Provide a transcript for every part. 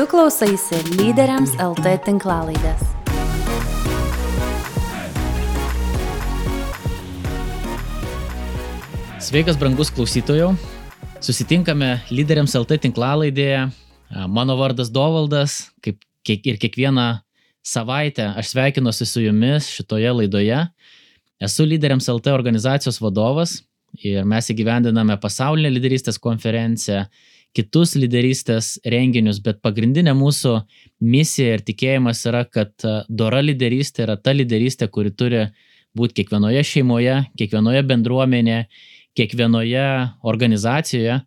Tu klausaisi lyderiams LT tinklalaidės. Sveikas, brangus klausytojų. Susitinkame lyderiams LT tinklalaidėje. Mano vardas Dovaldas, kaip ir kiekvieną savaitę aš sveikinuosi su jumis šitoje laidoje. Esu lyderiams LT organizacijos vadovas ir mes įgyvendiname pasaulinę lyderystės konferenciją kitus lyderystės renginius, bet pagrindinė mūsų misija ir tikėjimas yra, kad e, dora lyderystė yra ta lyderystė, kuri turi būti kiekvienoje šeimoje, kiekvienoje bendruomenėje, kiekvienoje organizacijoje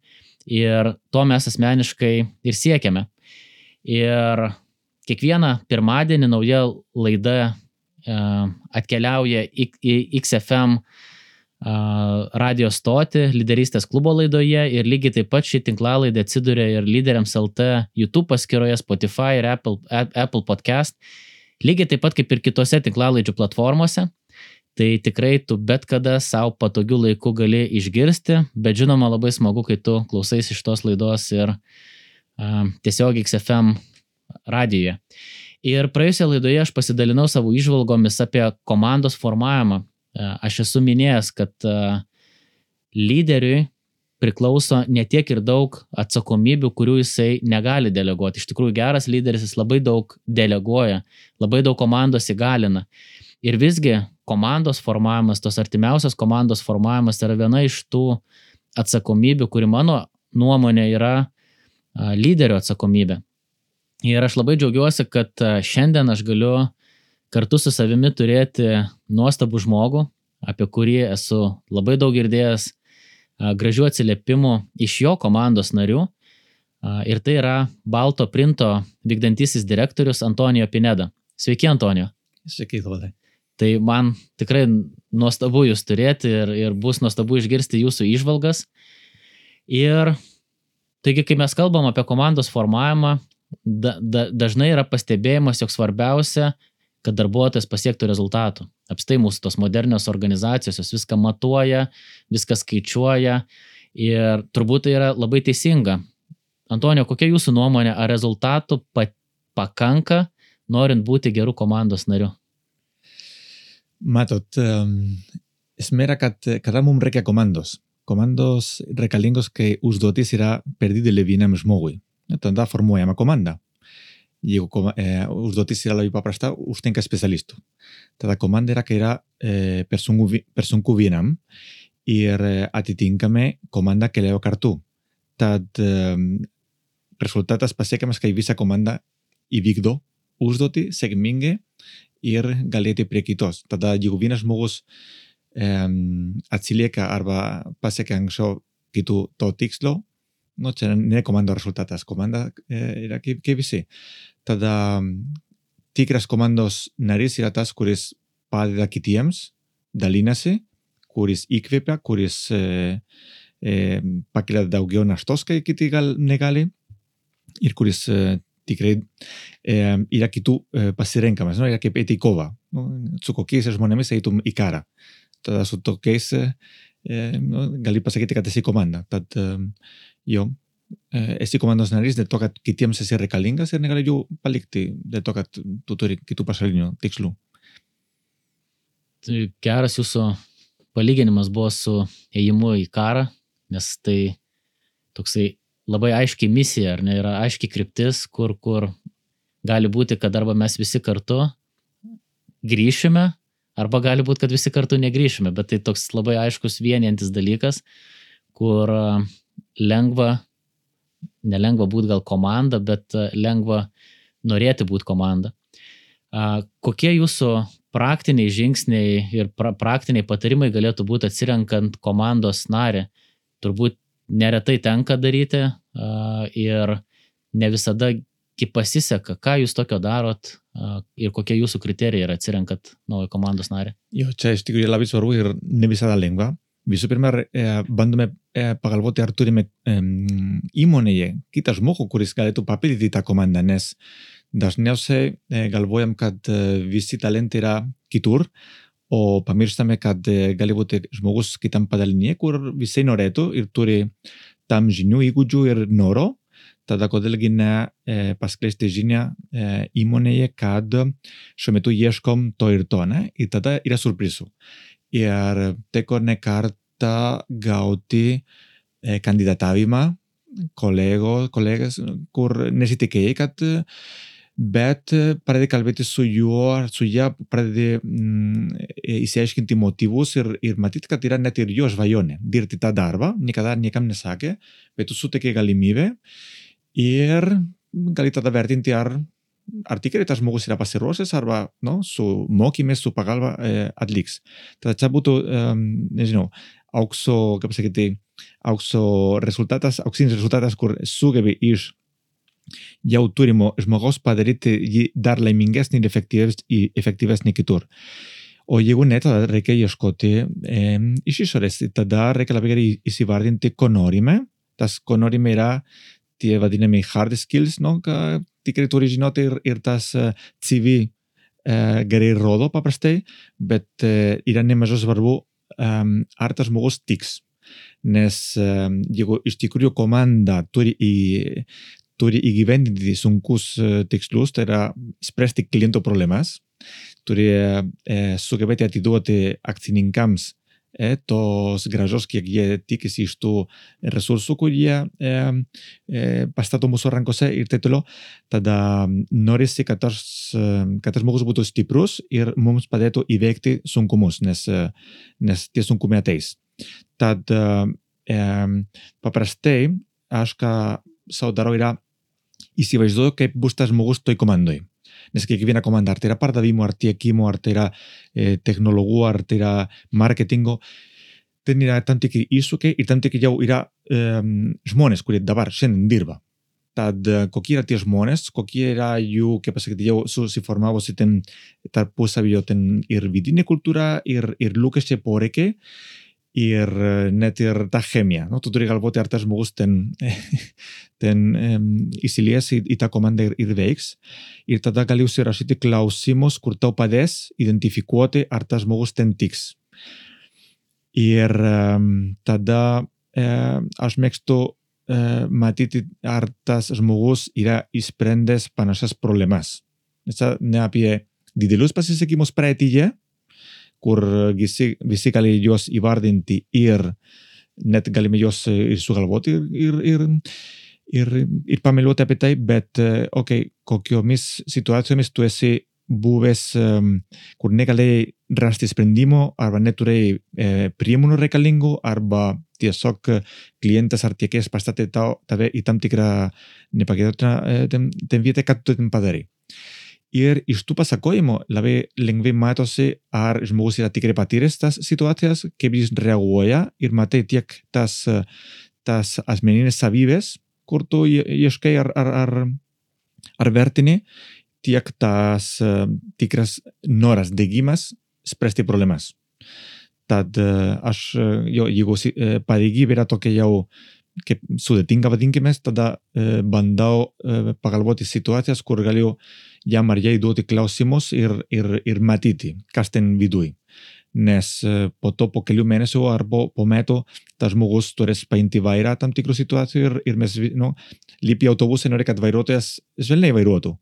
ir to mes asmeniškai ir siekiame. Ir kiekvieną pirmadienį nauja laida e, atkeliauja į XFM radio stotį lyderystės klubo laidoje ir lygiai taip pat ši tinklalaidė atsiduria ir lyderiams LT YouTube paskyroje, Spotify ir Apple, Apple podcast, lygiai taip pat kaip ir kitose tinklalaidžių platformose. Tai tikrai tu bet kada savo patogių laikų gali išgirsti, bet žinoma labai smagu, kai tu klausaisi iš tos laidos ir uh, tiesiog XFM radijoje. Ir praėjusią laidoje aš pasidalinau savo išvalgomis apie komandos formavimą aš esu minėjęs, kad e, lyderiui priklauso ne tiek ir daug atsakomybių, kurių jisai negali deleguoti. Iš tikrųjų, geras lyderis jis labai daug deleguoja, labai daug komandos įgalina. Ir visgi komandos formavimas, tos artimiausios komandos formavimas yra viena iš tų atsakomybių, kuri mano nuomonė yra lyderio atsakomybė. Ir aš labai džiaugiuosi, kad šiandien aš galiu kartu su savimi turėti nuostabų žmogų, apie kurį esu labai daug girdėjęs gražių atsiliepimų iš jo komandos narių. Ir tai yra Balto printo vykdantisis direktorius Antonijo Pineda. Sveiki, Antonijo. Sveiki, Valdai. Tai man tikrai nuostabu jūs turėti ir, ir bus nuostabu išgirsti jūsų išvalgas. Ir taigi, kai mes kalbam apie komandos formavimą, da, da, dažnai yra pastebėjimas, jog svarbiausia kad darbuotojas pasiektų rezultatų. Apstai mūsų tos modernios organizacijos, jos viską matuoja, viską skaičiuoja ir turbūt tai yra labai teisinga. Antonijo, kokia jūsų nuomonė, ar rezultatų pakanka, norint būti gerų komandos nariu? Matot, esmė yra, kad kada mums reikia komandos. Komandos reikalingos, kai užduotis yra per didelė vienam žmogui. Tada formuojama komanda jeigu e, užduotis yra labai paprasta, užtenka specialistų. Tada komanda yra, kai yra e, per, sunku, per sunku vienam ir e, atitinkamai komanda keliauja kartu. Tad e, rezultatas pasiekiamas, kai visa komanda įvykdo užduotį sėkmingai ir galėti prie kitos. Tada jeigu vienas žmogus e, atsilieka arba pasiekia anksčiau kitų to tikslo, nu, čia ne komando rezultatas, komanda yra kaip, kaip visi. Tada tikras komandos narys yra tas, kuris padeda kitiems, dalinasi, kuris įkvėpia, kuris e, e, pakelia daugiau naštos, kai kiti gal negali ir kuris e, tikrai e, yra kitų e, pasirenkamas, no? yra kaip eiti į kovą. No? Su kokiais žmonėmis eitum į karą. Tada su tokiais e, no? gali pasakyti, kad esi komanda. Tad e, jo, Eh, esi komandos narys, dėl to, kad kitiems esi reikalingas ir negali jų palikti, dėl to, kad tu turi kitų pašalinių tikslų. Geras jūsų palyginimas buvo su ėjimu į karą, nes tai toksai labai aiškiai misija, ar ne, yra aiškiai kryptis, kur, kur gali būti, kad arba mes visi kartu grįšime, arba gali būti, kad visi kartu negryšime, bet tai toks labai aiškus vienijantis dalykas, kur lengva nelengva būti gal komanda, bet e, lengva norėti būti komanda. Kokie jūsų praktiniai žingsniai ir pra praktiniai patarimai galėtų būti atsirenkant komandos narį? Turbūt neretai tenka daryti ir ne visada pasiseka. Ką jūs tokio darot ir kokie jūsų kriterijai yra atsirenkat naują komandos narį? Jo, čia iš tikrųjų labai svarbu ir ne visada lengva. Visų pirma, e, bandome ar turime e, įmonėje kitą žmogų, kuris galėtų papildyti tą komandą, nes dažniausiai galvojam, kad visi talentai yra kitur, o pamirštame, kad gali būti žmogus kitam padalinėje, kur visi norėtų ir turi tam žinių, įgūdžių ir noro, tada kodėl gi ne e, paskleisti žinią e, įmonėje, kad šiuo metu ieškom to ir to, ne? Ir tada yra surprizų. Ir teko ne kartą gauti e, kandidatavimą kolego, kolegas, kur nesitikėjai, kad bet pradedi kalbėti su juo su ją, pradedi mm, įsiaiškinti motyvus ir, ir matyti, kad yra net ir jo svajonė dirbti tą darbą, niekada niekam nesakė, bet tu suteikė galimybę ir gali tada vertinti, ar, ar tikrai tas žmogus yra pasiruošęs arba no, su mokymės, su pagalba e, atliks. Tada čia būtų, e, nežinau, aukso, kaip sakyti, aukso rezultatas, auksinis rezultatas, kur sugebi iš jau turimo žmogaus padaryti jį dar laimingesnį ir efektyvesnį, efektyvesnį kitur. O jeigu ne, tada reikia ieškoti e, iš išorės. Tada reikia labai gerai įsivardinti, ko norime. Tas, ko norime, yra tie vadinami hard skills, no, ką tikrai turi žinoti ir, ir tas CV e, gerai rodo paprastai, bet e, yra nemažai svarbu, um, ar tas žmogus tiks. Nes um, jeigu iš tikrųjų komanda turi, į, turi įgyvendinti sunkus tikslus, tai yra spręsti kliento problemas, turi e, sugebėti atiduoti akcininkams e, tos gražos, kiek jie tikisi iš tų resursų, kurie e, e, pastato mūsų rankose ir taip toliau, tada norisi, kad tas, kad tas žmogus būtų stiprus ir mums padėtų įveikti sunkumus, nes, nes tie sunkumai ateis. Tad e, paprastai aš ką savo darau yra įsivaizduoju, kaip bus tas žmogus toj komandoj. Nes kiekviena komanda, ar tai yra pardavimo, ar tiekimo, ar tai yra e, technologų, ar tai yra marketingo, ten yra tam tikri iššūkiai ir tam tikri jau yra e, žmonės, kurie dabar šiandien dirba. Tad kokie yra tie žmonės, kokie yra jų, kaip pasakyti, jau susiformavusi ten tarpusavio ten ir vidinė kultūra, ir, ir lūkesčiai poreikiai ir net ir ta chemija. No? Tu turi galvoti, ar tas žmogus ten, ten um, įsilies į, į tą komandą ir, ir veiks. Ir tada gali užsirašyti klausimus, kur tau padės identifikuoti, ar tas žmogus ten tiks. Ir um, tada um, aš mėgstu uh, matyti, ar tas žmogus yra įsprendęs panašias problemas. Nes ne apie didelius pasisekimus praeityje, kur visi, visi gali juos įvardinti ir net galime juos ir sugalvoti ir, ir, ir, ir pameliuoti apie tai, bet, ok, kokiomis situacijomis tu esi buvęs, kur negalėjai rasti sprendimo arba neturėjai e, priemonių reikalingų arba tiesiog klientas ar tiekėjas pastatė tave į tam tikrą nepagėdotą ten, ten vietą, kad tu ten padarai. Ir iš tų pasakojimų labai lengvai matosi, ar žmogus yra tikrai patyręs tas situacijas, kaip jis reaguoja ir matai tiek tas, tas asmeninės savybės, kur tu ieškai ar, ar, ar, ar vertini, tiek tas uh, tikras noras, degimas spręsti problemas. Tad uh, aš, jo, jeigu pareigybė yra tokia jau sudėtinga, vadinkime, tada uh, bandau uh, pagalvoti situacijas, kur galiu jam ar jai duoti klausimus ir, ir, ir matyti, kas ten viduj. Nes po to, po kelių mėnesių ar po, po metų, tas žmogus turės paimti vairą tam tikrų situacijų ir, ir mes, nu, lipi autobusą nori, kad vairuotojas švelniai vairuotų.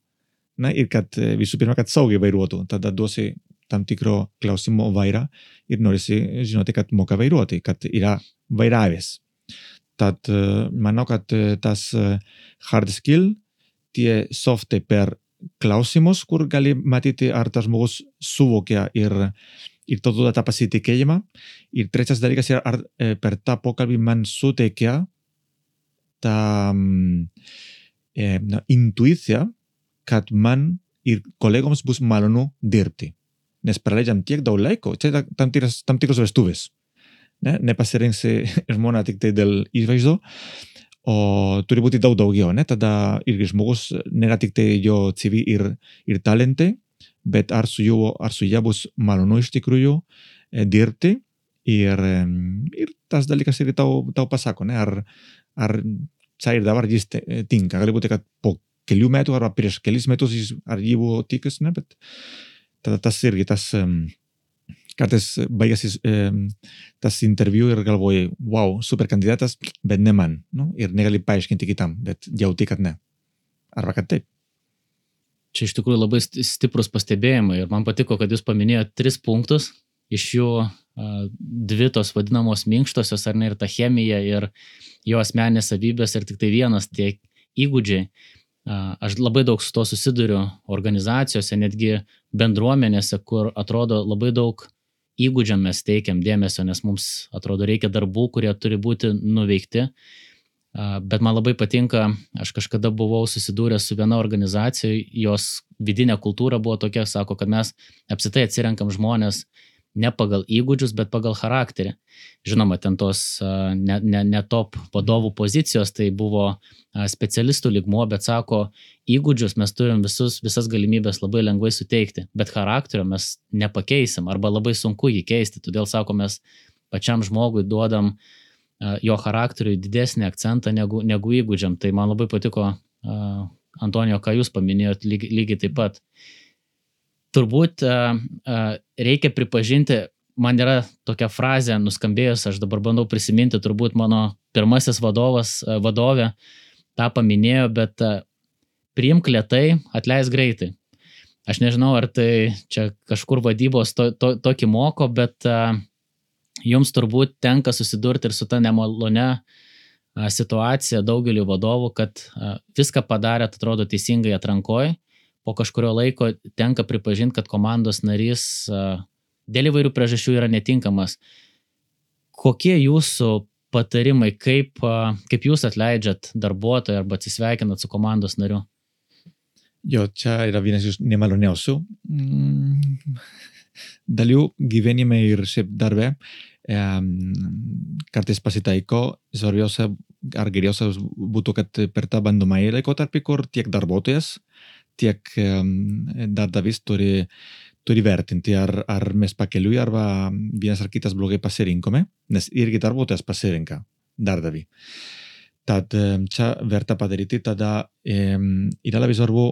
Na, ir kad visų pirma, kad saugiai vairuotų. Tada duosi tam tikro klausimo vairą ir norisi žinoti, kad moka vairuoti, kad yra vairavęs. Tad manau, kad tas hard skill, tie softai per klausimus, kur gali matyti, ar tas žmogus suvokia ir, ir to duoda tą pasitikėjimą. Ir trečias dalykas yra, ar e, per tą pokalbį man suteikia tą e, na, intuiciją, kad man ir kolegoms bus malonu dirbti. Nes praleidžiam tiek daug laiko, čia tam tikros, tam tikros vestuvės. Ne? Nepasirinksi žmoną tik tai dėl įvaizdo, o turi būti daug daugiau, ne? Tada irgi žmogus nėra tik tai jo CV ir, ir talentai, bet ar su juo, ar su ja bus malonu iš tikrųjų e, dirbti ir, ir tas dalykas irgi tau, tau pasako, ne? Ar, ar čia ir dabar jis tinka. Gali būti, kad po kelių metų arba prieš kelis metus jis ar jį buvo tikęs, ne? Bet tada tas irgi tas, kartais baigęs e, tas interviu ir galvoji, wow, super kandidatas, bet ne man. Nu? Ir negali paaiškinti kitam, bet jauti, kad ne. Arba kad taip. Čia iš tikrųjų labai stiprus pastebėjimai ir man patiko, kad jūs paminėjote tris punktus, iš jų dvi tos vadinamos minkštosios, ar ne, ir ta chemija, ir jo asmenės savybės, ir tik tai vienas tie įgūdžiai. Aš labai daug su to susiduriu organizacijose, netgi bendruomenėse, kur atrodo labai daug įgūdžiam mes teikiam dėmesio, nes mums atrodo reikia darbų, kurie turi būti nuveikti. Bet man labai patinka, aš kažkada buvau susidūręs su viena organizacija, jos vidinė kultūra buvo tokia, sako, kad mes apsitai atsirenkam žmonės ne pagal įgūdžius, bet pagal charakterį. Žinoma, ten tos ne, ne, ne top vadovų pozicijos, tai buvo specialistų ligmuo, bet sako, įgūdžius mes turim visus, visas galimybės labai lengvai suteikti, bet charakterio mes nepakeisim arba labai sunku jį keisti. Todėl sako, mes pačiam žmogui duodam jo charakteriui didesnį akcentą negu, negu įgūdžiam. Tai man labai patiko, Antonijo, ką jūs paminėjot lygiai, lygiai taip pat. Uh, turbūt uh, uh, reikia pripažinti, man yra tokia frazė nuskambėjus, aš dabar bandau prisiminti, turbūt mano pirmasis vadovas, uh, vadovė tą paminėjo, bet priimk lietai, atleis greitai. Aš nežinau, ar tai čia kažkur vadybos to, to, tokį moko, bet uh, jums turbūt tenka susidurti ir su ta nemalone situacija daugeliu vadovų, kad uh, viską padarėt, atrodo, teisingai atrankoji po kažkurio laiko tenka pripažinti, kad komandos narys dėl įvairių priežasčių yra netinkamas. Kokie jūsų patarimai, kaip, kaip jūs atleidžiat darbuotoją arba atsisveikinat su komandos nariu? Jo, čia yra vienas iš nemaloniausių mm, dalių gyvenime ir šiaip darbe. Kartais pasitaiko, svarbiausia ar geriausia būtų, kad per tą bandomąjį laikotarpį, kur tiek darbuotojas, tiek darbdavys turi, turi vertinti, ar, ar mes pakeliui arba vienas ar kitas blogai pasirinkome, nes irgi darbuotojas pasirinka darbdavį. Tad čia verta padaryti, tada yra labai svarbu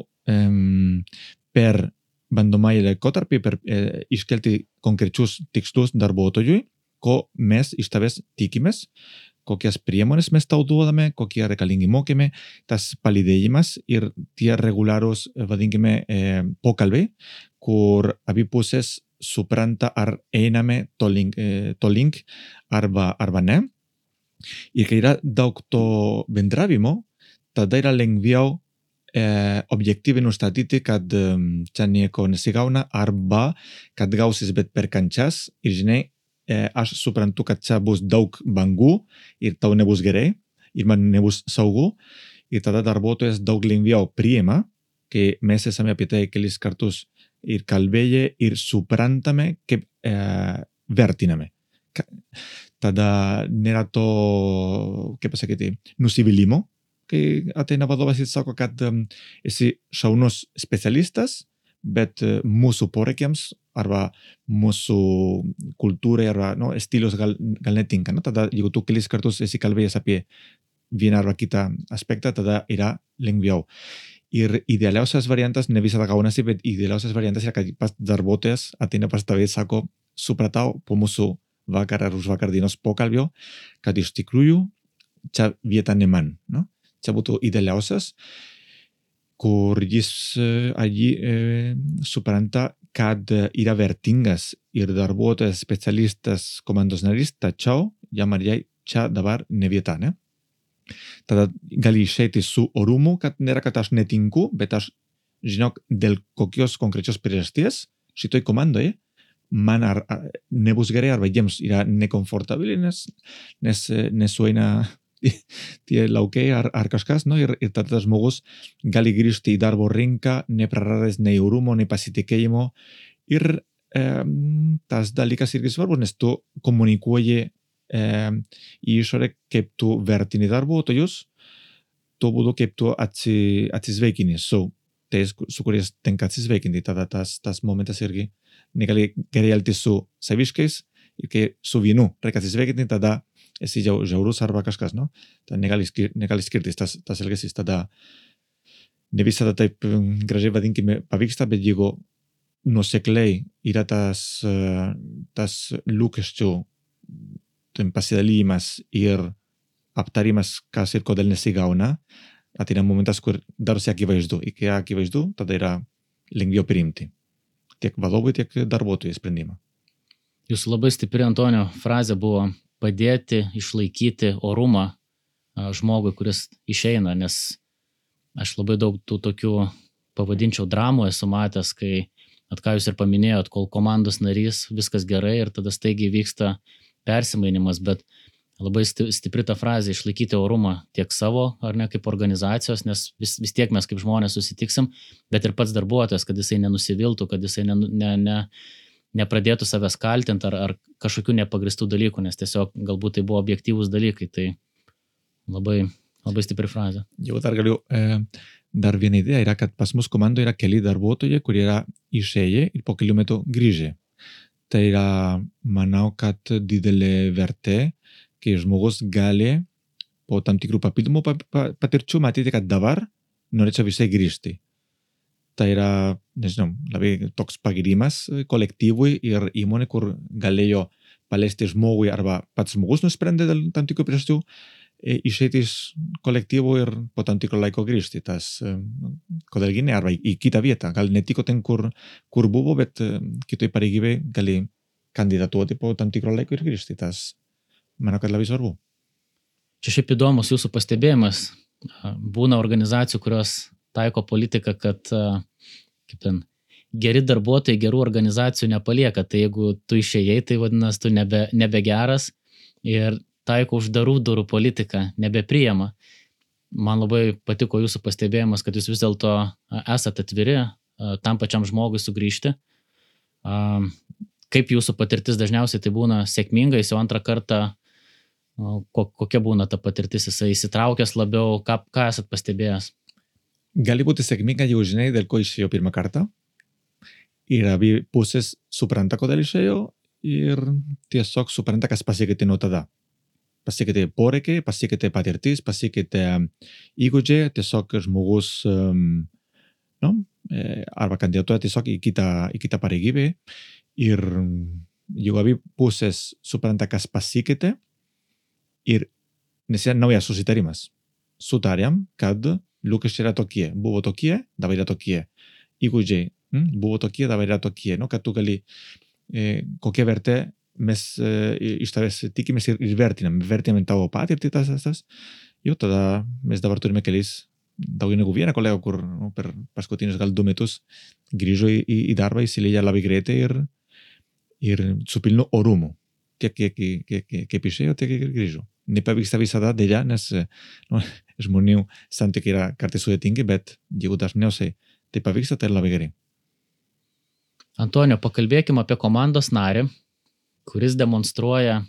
per bandomąjį laikotarpį, per e, iškelti konkrečius tikslus darbuotojui, ko mes iš tavęs tikimės, kokias priemonės mes tau duodame, kokie reikalingi mokymai, tas palydėjimas ir tie reguliarūs, vadinkime, eh, pokalbiai, kur abi pusės supranta, ar einame to link, eh, to link arba, arba ne. Ir kai yra daug to bendravimo, tada yra lengviau eh, objektyviai nustatyti, kad eh, čia nieko nesigauna arba kad gausis bet per kančias ir žinai, e, aš suprantu, kad čia bus daug bangų ir tau nebus gerai ir man nebus saugu. Ir tada darbuotojas daug lengviau priima, kai mes esame apie tai kelis kartus ir kalbėję ir suprantame, kaip e, vertiname. Tada nėra to, kaip pasakyti, nusivylimo, kai ateina vadovas ir sako, kad um, esi šaunus specialistas, bet mūsų poreikiams arba mūsų kultūrai arba no, stilius gal, gal netinka. No? Tada, jeigu tu kelis kartus esi kalbėjęs apie vieną arba kitą aspektą, tada yra lengviau. Ir idealiausias variantas, ne visada gaunasi, bet idealiausias variantas yra kad pas darbuotojas ateina pas tave ir sako, supratau po mūsų vakar ar už vakar dienos pokalbio, kad iš tikrųjų čia vieta ne man. No? Čia būtų idealiausias kur jis allí eh, supranta kad yra vertingas ir darbuotojas specialistas komandos narys, tačiau jam ar jai čia dabar ne vieta, ne? Tada gali išeiti su orumu, kad nėra, kad aš netinku, bet aš žinok, dėl kokios konkrečios priežasties šitoj komandoje man ar, ar nebus gerai arba jiems yra nekomfortabili, nes, nes nesueina tie laukiai ar, ar kažkas, no? ir, ir tada žmogus gali grįžti į darbo rinką, nepraradęs nei orumo, nei pasitikėjimo. Ir e, tas dalykas irgi svarbus, nes tu komunikuoji e, į išorę, kaip tu vertini darbuotojus, tuo būdu, kaip tu atsi, atsisveikini su tais, su kuriais tenka atsisveikinti. Tada tas, tas momentas irgi negali gerai elgtis su saviškais ir kai su vienu reikia atsisveikinti, tada esi jau žiaurus arba kažkas, no? Tad negali, skir negali skirtis tas, tas elgesys. Tada ne visada taip gražiai vadinkime pavyksta, bet jeigu nusekliai yra tas, tas lūkesčių ten pasidalymas ir aptarimas, kas ir kodėl nesigauna, ateina momentas, kur darosi akivaizdu. Iki akivaizdu, tada yra lengviau priimti tiek vadovui, tiek darbuotojui sprendimą. Jūsų labai stipri Antonio frazė buvo padėti išlaikyti orumą žmogui, kuris išeina, nes aš labai daug tų tokių, pavadinčiau, dramų esu matęs, kai, at ką jūs ir paminėjot, kol komandos narys viskas gerai ir tada staigiai vyksta persimainimas, bet labai stipri ta frazė - išlaikyti orumą tiek savo, ar ne, kaip organizacijos, nes vis, vis tiek mes kaip žmonės susitiksim, bet ir pats darbuotojas, kad jisai nenusiviltų, kad jisai ne, ne, ne, nepradėtų savęs kaltinti ar, ar kažkokių nepagristų dalykų, nes tiesiog galbūt tai buvo objektyvūs dalykai. Tai labai, labai stipri frazė. Jau dar galiu, e, dar viena idėja yra, kad pas mus komandoje yra keli darbuotojai, kurie yra išėję ir po kelių metų grįžę. Tai yra, manau, kad didelė vertė kai žmogus gali po tam tikrų papildomų patirčių matyti, kad dabar norėčiau visai grįžti. Tai yra, nežinau, labai toks pagirimas kolektyvui ir įmonė, kur galėjo paleisti žmogui arba pats žmogus nusprendė dėl tam tikrų priežasčių išeiti iš kolektyvų ir po tam tikro laiko grįžti. Tas, kodėlgi ne, arba į kitą vietą. Gal netiko ten, kur, kur buvo, bet kitoj pareigybei gali kandidatuoti po tam tikro laiko ir grįžti. Tas manau, kad labai svarbu. Čia šiaip įdomus jūsų pastebėjimas. Būna organizacijų, kurios taiko politiką, kad kaip ten, geri darbuotojai gerų organizacijų nepalieka. Tai jeigu tu išėjai, tai vadinasi, tu nebe, nebe geras ir taiko uždarų durų politiką, nebepriema. Man labai patiko jūsų pastebėjimas, kad jūs vis dėlto esate atviri tam pačiam žmogui sugrįžti. Kaip jūsų patirtis dažniausiai tai būna sėkminga, jis jau antrą kartą kokia būna ta patirtis, jisai įsitraukęs labiau, ką, ką esat pastebėjęs? Gali būti sėkminga, jau žinai, dėl ko išėjo pirmą kartą. Ir abi pusės supranta, kodėl išėjo ir tiesiog supranta, kas pasikeitė nuo tada. Pasikeitė poreikiai, pasikeitė patirtis, pasikeitė įgūdžiai, tiesiog žmogus um, no, arba kandidatuoja tiesiog į kitą, į kitą pareigybę ir jeigu abi pusės supranta, kas pasikeitė, ir nes yra naujas susitarimas. Sutarėm, kad lūkesčiai yra tokie, buvo tokie, dabar yra tokie. Įgūdžiai hm, buvo tokie, dabar yra tokie. Nu, kad tu gali, e, kokia vertė mes e, iš tavęs tikimės ir, ir vertinam. Vertinam tavo patirtį tas, tas, tas. Jo, tada mes dabar turime kelis, daugiau negu vieną kolegą, kur nu, per paskutinius gal du metus grįžo į, į darbą, įsilieja labai greitai ir, ir su pilnu orumu. Tiek, kiek, kiek, kiek, kiek išėjo, tiek ir grįžo nepavyksta visada dėja, nes nu, žmonių santykiai yra kartais sudėtingi, bet jeigu dažniausiai tai pavyksta, tai labai gerai. Antonio, pakalbėkime apie komandos narį, kuris demonstruoja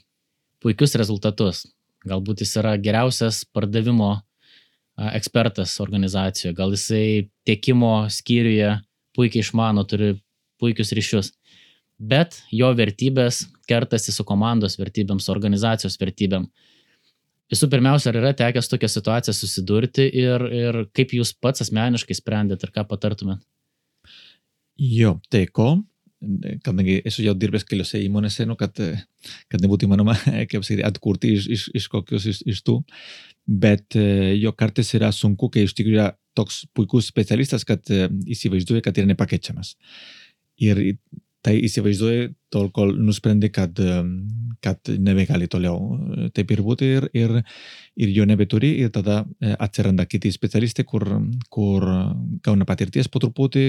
puikius rezultatus. Galbūt jis yra geriausias pardavimo ekspertas organizacijoje, gal jisai tiekimo skyriuje puikiai išmano, turi puikius ryšius. Bet jo vertybės kertasi su komandos vertybėm, su organizacijos vertybėm. Visų pirmiausia, ar yra tekęs tokią situaciją susidurti ir, ir kaip jūs pats asmeniškai sprendėt ir ką patartumėt? Jo, teko, kadangi esu jau dirbęs keliose įmonėse, nu, kad, kad nebūtų įmanoma, kaip sakyti, atkurti iš, iš, iš kokius iš, iš tų, bet jo kartais yra sunku, kai iš tikrųjų yra toks puikus specialistas, kad įsivaizduoja, kad yra nepakeičiamas. Ir tai įsivaizduoja tol, kol nusprendė, kad, kad nebegali toliau taip ir būti ir, ir, ir jo nebeturi ir tada atsiranda kiti specialistai, kur, kur gauna patirties po truputį,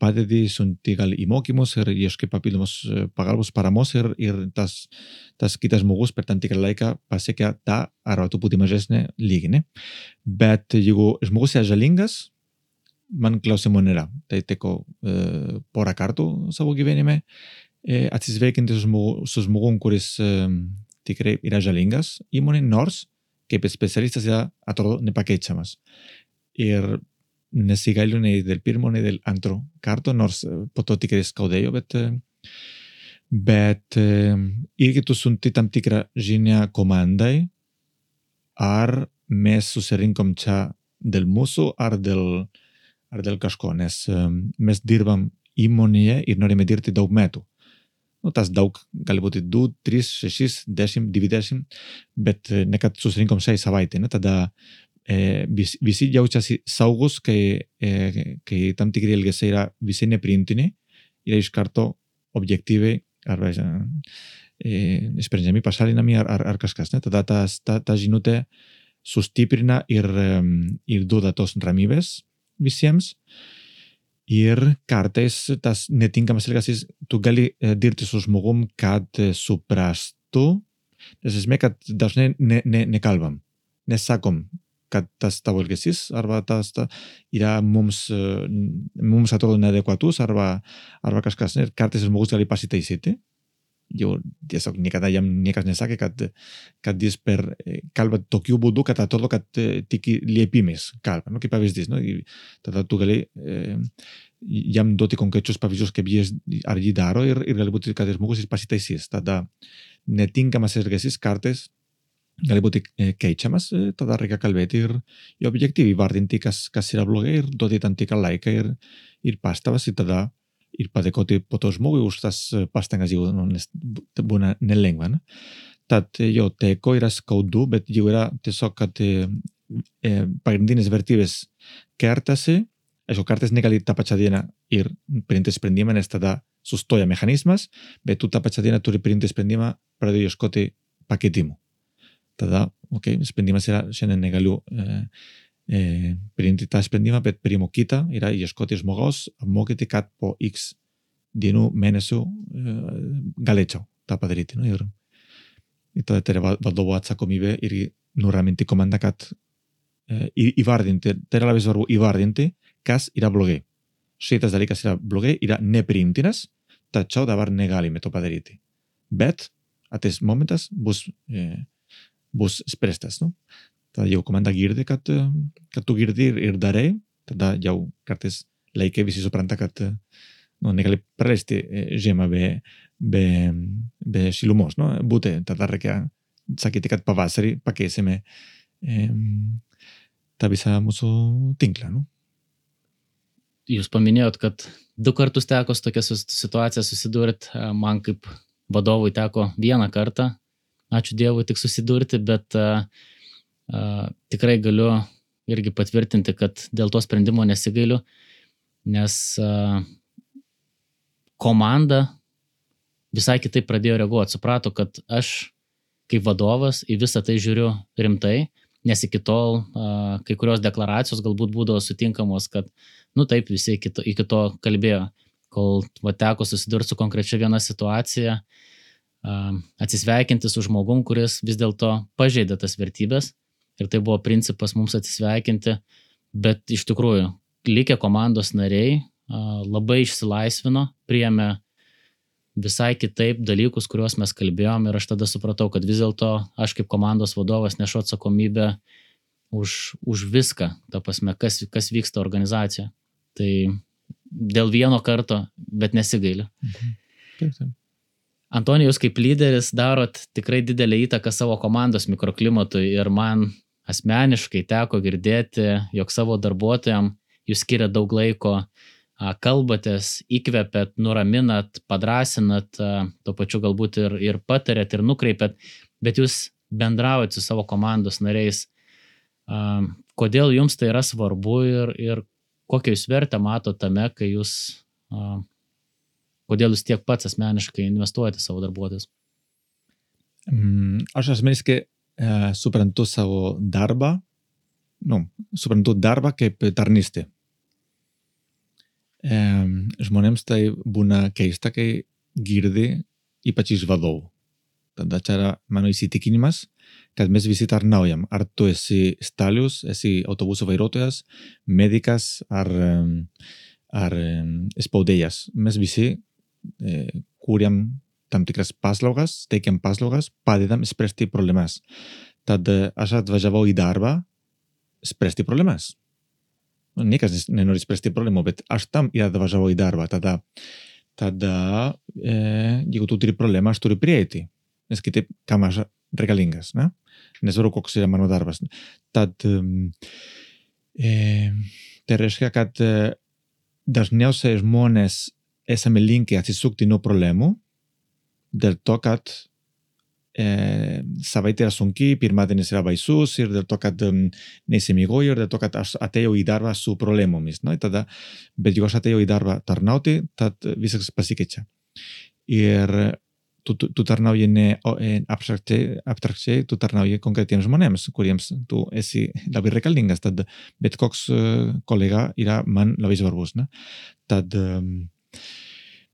padedi siunti gal į mokymus ir ieškai papildomos pagalbos, paramos ir, ir tas, tas kitas žmogus per tam tikrą laiką pasiekia tą arba truputį mažesnį lygį. Bet jeigu žmogus yra žalingas, man klausimų nėra. Tai teko e, porą kartų savo gyvenime e, atsisveikinti su, žmogu, su žmogum, kuris e, tikrai yra žalingas įmonė, nors kaip specialistas yra, atrodo, nepakeičiamas. Ir nesigailiu nei dėl pirmo, nei dėl antro karto, nors e, po to tikrai skaudėjo, bet, e, bet e, irgi tu siunti tam tikrą žinią komandai, ar mes susirinkom čia dėl mūsų, ar dėl uh, ar dėl kažko, nes mes dirbam įmonėje ir norime dirbti daug metų. Nu, tas daug gali būti 2, 3, 6, 10, 20, bet e, ne kad susirinkom 6 savaitę, ne? tada e, vis, visi jaučiasi saugus, kai, e, kai tam tikri elgesiai yra visai nepriimtini ir iš karto objektyviai arba e, sprendžiami pašalinami ar, ar, ar kažkas. Ne? Tada ta, ta, ta žinutė sustiprina ir, ir duoda tos ramybės visiems. Ir kartais tas netinkamas elgesys, tu gali e, dirbti su žmogum, kad e, suprastų, nes esmė, kad dažnai ne, ne, nekalbam, nesakom, kad tas tavo elgesys arba tas ta, yra mums, e, mums atrodo neadekvatus arba, arba kažkas. Ir kartais žmogus gali pasitaisyti jo tiesiog niekada jam niekas nesakė, kad, kad jis per kalba tokiu būdu, kad atrodo, kad tik liepimais kalba, nu, kaip pavyzdys. Nu, tada tu gali e, jam duoti konkrečius pavyzdžius, kaip jis ar jį daro ir, ir galbūt, kad žmogus ir pasitaisys. Tada netinkamas elgesys kartais gali būti keičiamas, tada reikia kalbėti ir, ir objektyviai vardinti, kas, kas yra blogai ir duoti tam tikrą laiką ir, ir pastabas ir tada ir padėkoti po to žmogui už tas pastangas, jeigu nu, nes būna nelengva. Ne? Tad jo, teko yra skaudu, bet jau yra tiesiog, kad e, pagrindinės vertybės kertasi, aišku, kartais negali tą pačią dieną ir priimti sprendimą, nes tada sustoja mechanizmas, bet tu tą pačią dieną turi priimti sprendimą, pradėjai ieškoti pakeitimų. Tada, okei, okay, sprendimas yra, šiandien negaliu e, Ε, πριν τα σπεντήμα πετ πριμοκίτα, ήρα η εσκότης μογός, μόκεται κάτ πο ίξ, δίνου μένε σου γαλέτσο, τα παδρίτη, νο ήρουν. Είτε τερε βαλτό βάτσα κομίβε, ήρει νουραμίντη κομμάντα κάτ, ιβάρδιντε, τερε λάβες βαρβού ιβάρδιντε, κας ήρα μπλογέ. Σίτας δαλίκας ήρα μπλογέ, ήρα νε πρίντινας, τα τσάω τα βάρ νεγάλι με το παδρίτη. Μπέτ, a tes momentas bus eh, bus prestas, no? Tada jau komanda girdi, kad, kad tu girdi ir, darai, tada jau kartais laikai visi supranta, kad nu, negali prarasti žiemą be, be, be šilumos, no? būti, tada reikia sakyti, kad pavasarį pakeisime e, tą visą mūsų tinklą. No? Jūs paminėjot, kad du kartus teko su tokia situacija susidurti, man kaip vadovui teko vieną kartą, ačiū Dievui, tik susidurti, bet uh, tikrai galiu irgi patvirtinti, kad dėl to sprendimo nesigailiu, nes komanda visai kitaip pradėjo reaguoti, suprato, kad aš kaip vadovas į visą tai žiūriu rimtai, nes iki tol a, kai kurios deklaracijos galbūt būdavo sutinkamos, kad, nu taip, visi iki to, iki to kalbėjo, kol va, teko susidurti su konkrečia viena situacija, a, atsisveikinti su žmogum, kuris vis dėlto pažeidė tas vertybės ir tai buvo principas mums atsisveikinti, bet iš tikrųjų likę komandos nariai labai išsilaisvino, priėmė visai kitaip dalykus, kuriuos mes kalbėjom ir aš tada supratau, kad vis dėlto aš kaip komandos vadovas nešu atsakomybę už, už viską, ta prasme, kas, kas vyksta organizacijoje. Tai dėl vieno karto, bet nesigailiu. Mhm. Taip, taip. Antonijus kaip lyderis darot tikrai didelį įtaką savo komandos mikroklimatui ir man asmeniškai teko girdėti, jog savo darbuotojams jūs skiria daug laiko, kalbatės, įkvepiat, nuraminat, padrasinat, tuo pačiu galbūt ir, ir patarėt, ir nukreipiat, bet jūs bendraujat su savo komandos nariais. Kodėl jums tai yra svarbu ir, ir kokią jūs vertę mato tame, kai jūs, kodėl jūs tiek pats asmeniškai investuojate savo darbuotojus? Mm, aš asmeniškai e, suprantu savo darbą, nu, suprantu darbą kaip tarnystę. E, žmonėms tai būna keista, kai girdi ypač iš vadovų. Tada čia yra mano įsitikinimas, kad mes visi tarnaujam. Ar tu esi stalius, esi autobusų vairuotojas, medikas ar, ar spaudėjas. Mes visi e, kūrėm tam tikras paslaugas, teikiam paslaugas, padedam spręsti problemas. Tad aš atvažiavau į darbą spręsti problemas. Niekas nenori spręsti problemų, bet aš tam atvažiavau į darbą. Tada, tada e, jeigu tu turi problemą, aš turiu prieiti. Nes kitaip, kam aš reikalingas, ne? Nesvarbu, koks yra mano darbas. Tad e, tai reiškia, kad e, dažniausiai žmonės esame linkę atsisukti nuo problemų del tocat eh, ε, sabaitera sunki, pirmaten ezera baizu, zir deltokat um, mm, neize migoior, deltokat ateo idarba su problemomis, no? Eta da, bet jugos ateo idarba tarnauti, tat visek pasiketxa. Ir tu, tu, tu tarnauji e ne en abstrakte, abstrakte, tu tarnauji konkretiems e žmonėms, kuriems tu esi labai reikalingas, tad bet koks uh, eh, kolega yra man labai svarbus, ne? Tad um, mm,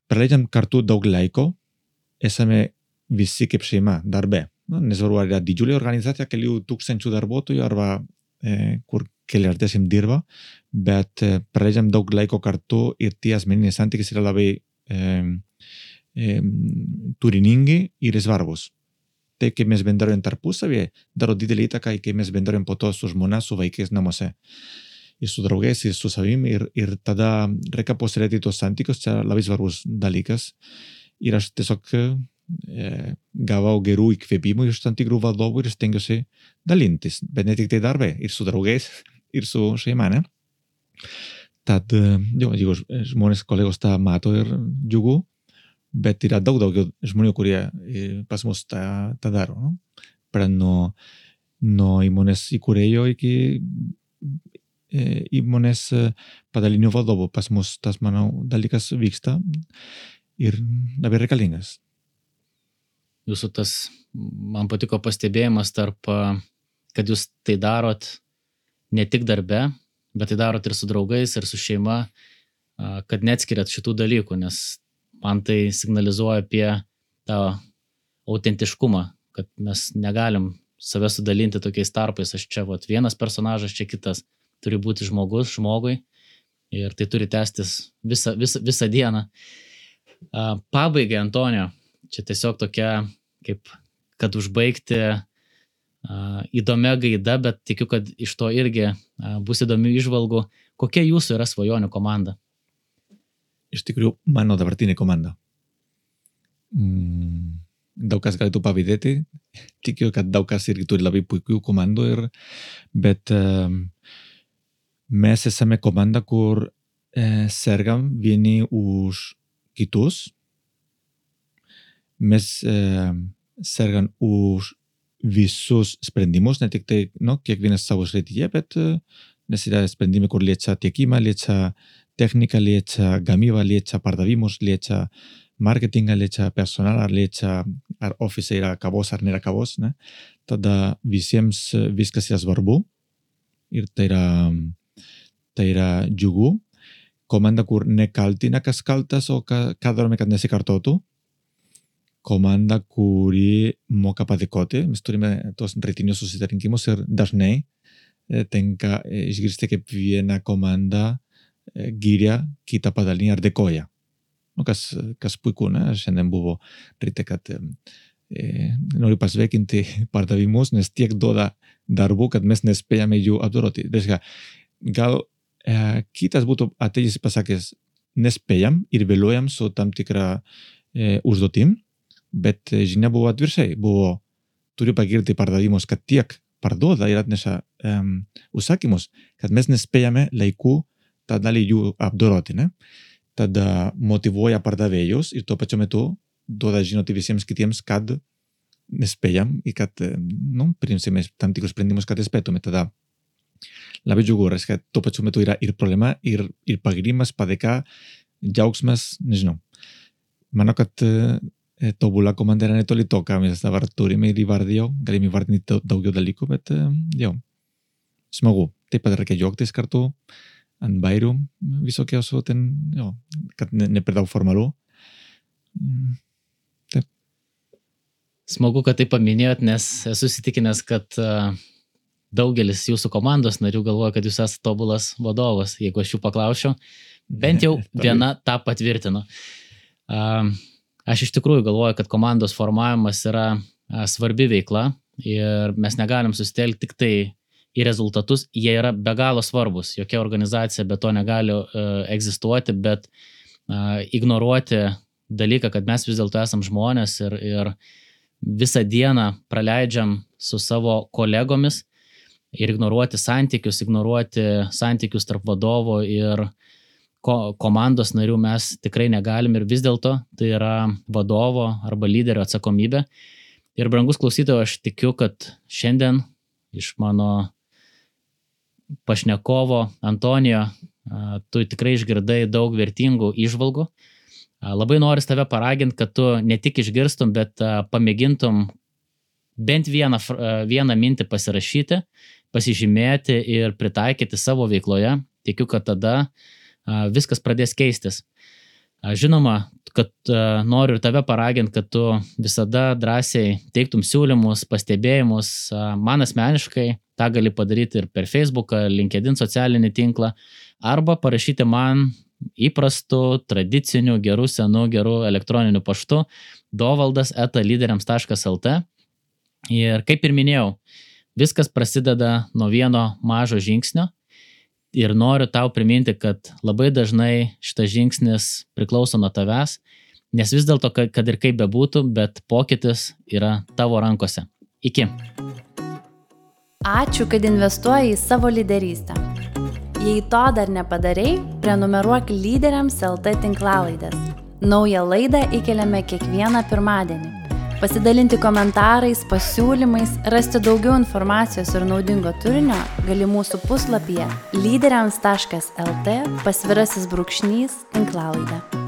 praleidžiam kartu daug laiko, esame visi kaip šeima darbe. Nu, nesvarbu, ar yra didžiulė organizacija, kelių tūkstančių darbuotojų arba e, kur keliasdešimt dirba, bet e, praleidžiam daug laiko kartu ir tie asmeniniai santykiai yra labai e, e, turiningi ir svarbus. Tai kaip mes bendraujam tarpusavėje, daro didelį įtaką kaip mes bendraujam po to su žmona, su vaikais namuose. Ir su draugais, ir su savimi, ir, ir tada reikia puoselėti tos santykius, čia labai svarbus dalykas. Ir aš tiesiog e, gavau gerų įkvėpimų iš tam tikrų vadovų ir stengiuosi dalintis, bet ne tik tai darbe, ir su draugais, ir su šeima, ne? Tad, jo, jeigu žmonės, kolegos tą mato ir džiugu, bet yra daug daugiau žmonių, kurie pas mus tą, tą daro. No? Pradant nuo, nuo įmonės įkūrėjo iki įmonės padalinio vadovo. Pas mus tas, manau, dalykas vyksta ir labai reikalingas jūsų tas, man patiko pastebėjimas tarp, kad jūs tai darot ne tik darbe, bet tai darot ir su draugais, ir su šeima, kad neatskiriat šitų dalykų, nes man tai signalizuoja apie tą autentiškumą, kad mes negalim save sudalinti tokiais tarpais, aš čia vat, vienas personažas, čia kitas, turi būti žmogus žmogui ir tai turi tęstis visą, visą, visą dieną. Pabaigai, Antonio, čia tiesiog tokia, kaip, kad užbaigti įdomia gaida, bet tikiu, kad iš to irgi bus įdomių išvalgų. Kokia jūsų yra svajonių komanda? Iš tikrųjų, mano dabartinė komanda. Mm, daug kas galėtų pavydėti, tikiu, kad daug kas irgi turi labai puikių komandų, ir, bet um, mes esame komanda, kur eh, sergam vieni už kitus, mes e, sergam už visus sprendimus, ne tik tai, nu, kiekvienas savo srityje, bet e, nes yra sprendimai, kur liečia tiekimą, liečia techniką, liečia gamybą, liečia pardavimus, liečia marketingą, liečia personalą, liečia ar ofise yra kavos ar nėra kavos, ne? tada visiems viskas yra svarbu ir tai yra, tai yra džiugu. Komanda, kur nekaltina kas kaltas o ką, ką darome, kad nesikartotų, komanda, kuri moka padėkoti. Mes turime tos rytinius susitarinkimus ir dažnai tenka išgirsti kaip viena komanda giria kitą padalinį ar dėkoja. Nu, kas, kas puiku, ne? Šiandien buvo ryte, kad e, noriu pasveikinti pardavimus, nes tiek duoda darbų, kad mes nespėjame jų apdoroti. Reiškia, gal e, kitas būtų atėjęs pasakęs, nespėjam ir vėluojam su tam tikra e, užduotim, bet žinia buvo atviršiai. Buvo, turiu pagirti pardavimus, kad tiek parduoda ir atneša um, užsakymus, kad mes nespėjame laiku tą dalį jų apdoroti. Ne? Tada motivuoja pardavėjus ir tuo pačiu metu duoda žinoti visiems kitiems, kad nespėjam ir kad, nu, priimsime tam tikrus sprendimus, kad spėtume. Tada labai džiugu, kad tuo pačiu metu yra ir problema, ir, ir pagirimas, padėka, džiaugsmas, nežinau. Manau, kad E, tobulą komanderą netoli to, ką mes dabar turime ir įvardėjau, galim įvardinti daugiau dalykų, bet jau, smagu. Taip pat reikia džiaugtis kartu ant bairių visokiausių ten, jo, kad ne, ne per daug formalu. Mm, taip. Smagu, kad tai paminėjot, nes esu įsitikinęs, kad uh, daugelis jūsų komandos narių galvoja, kad jūs esate tobulas vadovas, jeigu aš jų paklausiu. Bent jau viena tą patvirtino. Aš iš tikrųjų galvoju, kad komandos formavimas yra svarbi veikla ir mes negalim susitelkti tik tai į rezultatus, jie yra be galo svarbus. Jokia organizacija be to negali uh, egzistuoti, bet uh, ignoruoti dalyką, kad mes vis dėlto esam žmonės ir, ir visą dieną praleidžiam su savo kolegomis ir ignoruoti santykius, ignoruoti santykius tarp vadovo ir ko, komandos narių mes tikrai negalim ir vis dėlto tai yra vadovo arba lyderio atsakomybė. Ir brangus klausytojai, aš tikiu, kad šiandien iš mano pašnekovo Antonijo tu tikrai išgirdai daug vertingų išvalgų. Labai noriu tave paraginti, kad tu ne tik išgirstum, bet pamėgintum bent vieną, vieną mintį pasirašyti, pasižymėti ir pritaikyti savo veikloje. Tikiu, kad tada viskas pradės keistis. Žinoma, kad noriu ir tave paraginti, kad tu visada drąsiai teiktum siūlymus, pastebėjimus. Man asmeniškai tą gali padaryti ir per Facebooką, LinkedIn socialinį tinklą, arba parašyti man įprastu, tradiciniu, geru, senu, geru elektroniniu paštu dovaldas etalyderiams.lt. Ir kaip ir minėjau, viskas prasideda nuo vieno mažo žingsnio. Ir noriu tau priminti, kad labai dažnai šitas žingsnis priklauso nuo tavęs, nes vis dėlto, kad ir kaip bebūtų, bet pokytis yra tavo rankose. Iki. Ačiū, kad investuoji į savo lyderystę. Jei to dar nepadarai, prenumeruok lyderiams LT tinklalaidės. Naują laidą įkeliame kiekvieną pirmadienį. Pasidalinti komentarais, pasiūlymais, rasti daugiau informacijos ir naudingo turinio gali mūsų puslapyje lyderiams.lt pasvirasis brūkšnys tinklalaidė.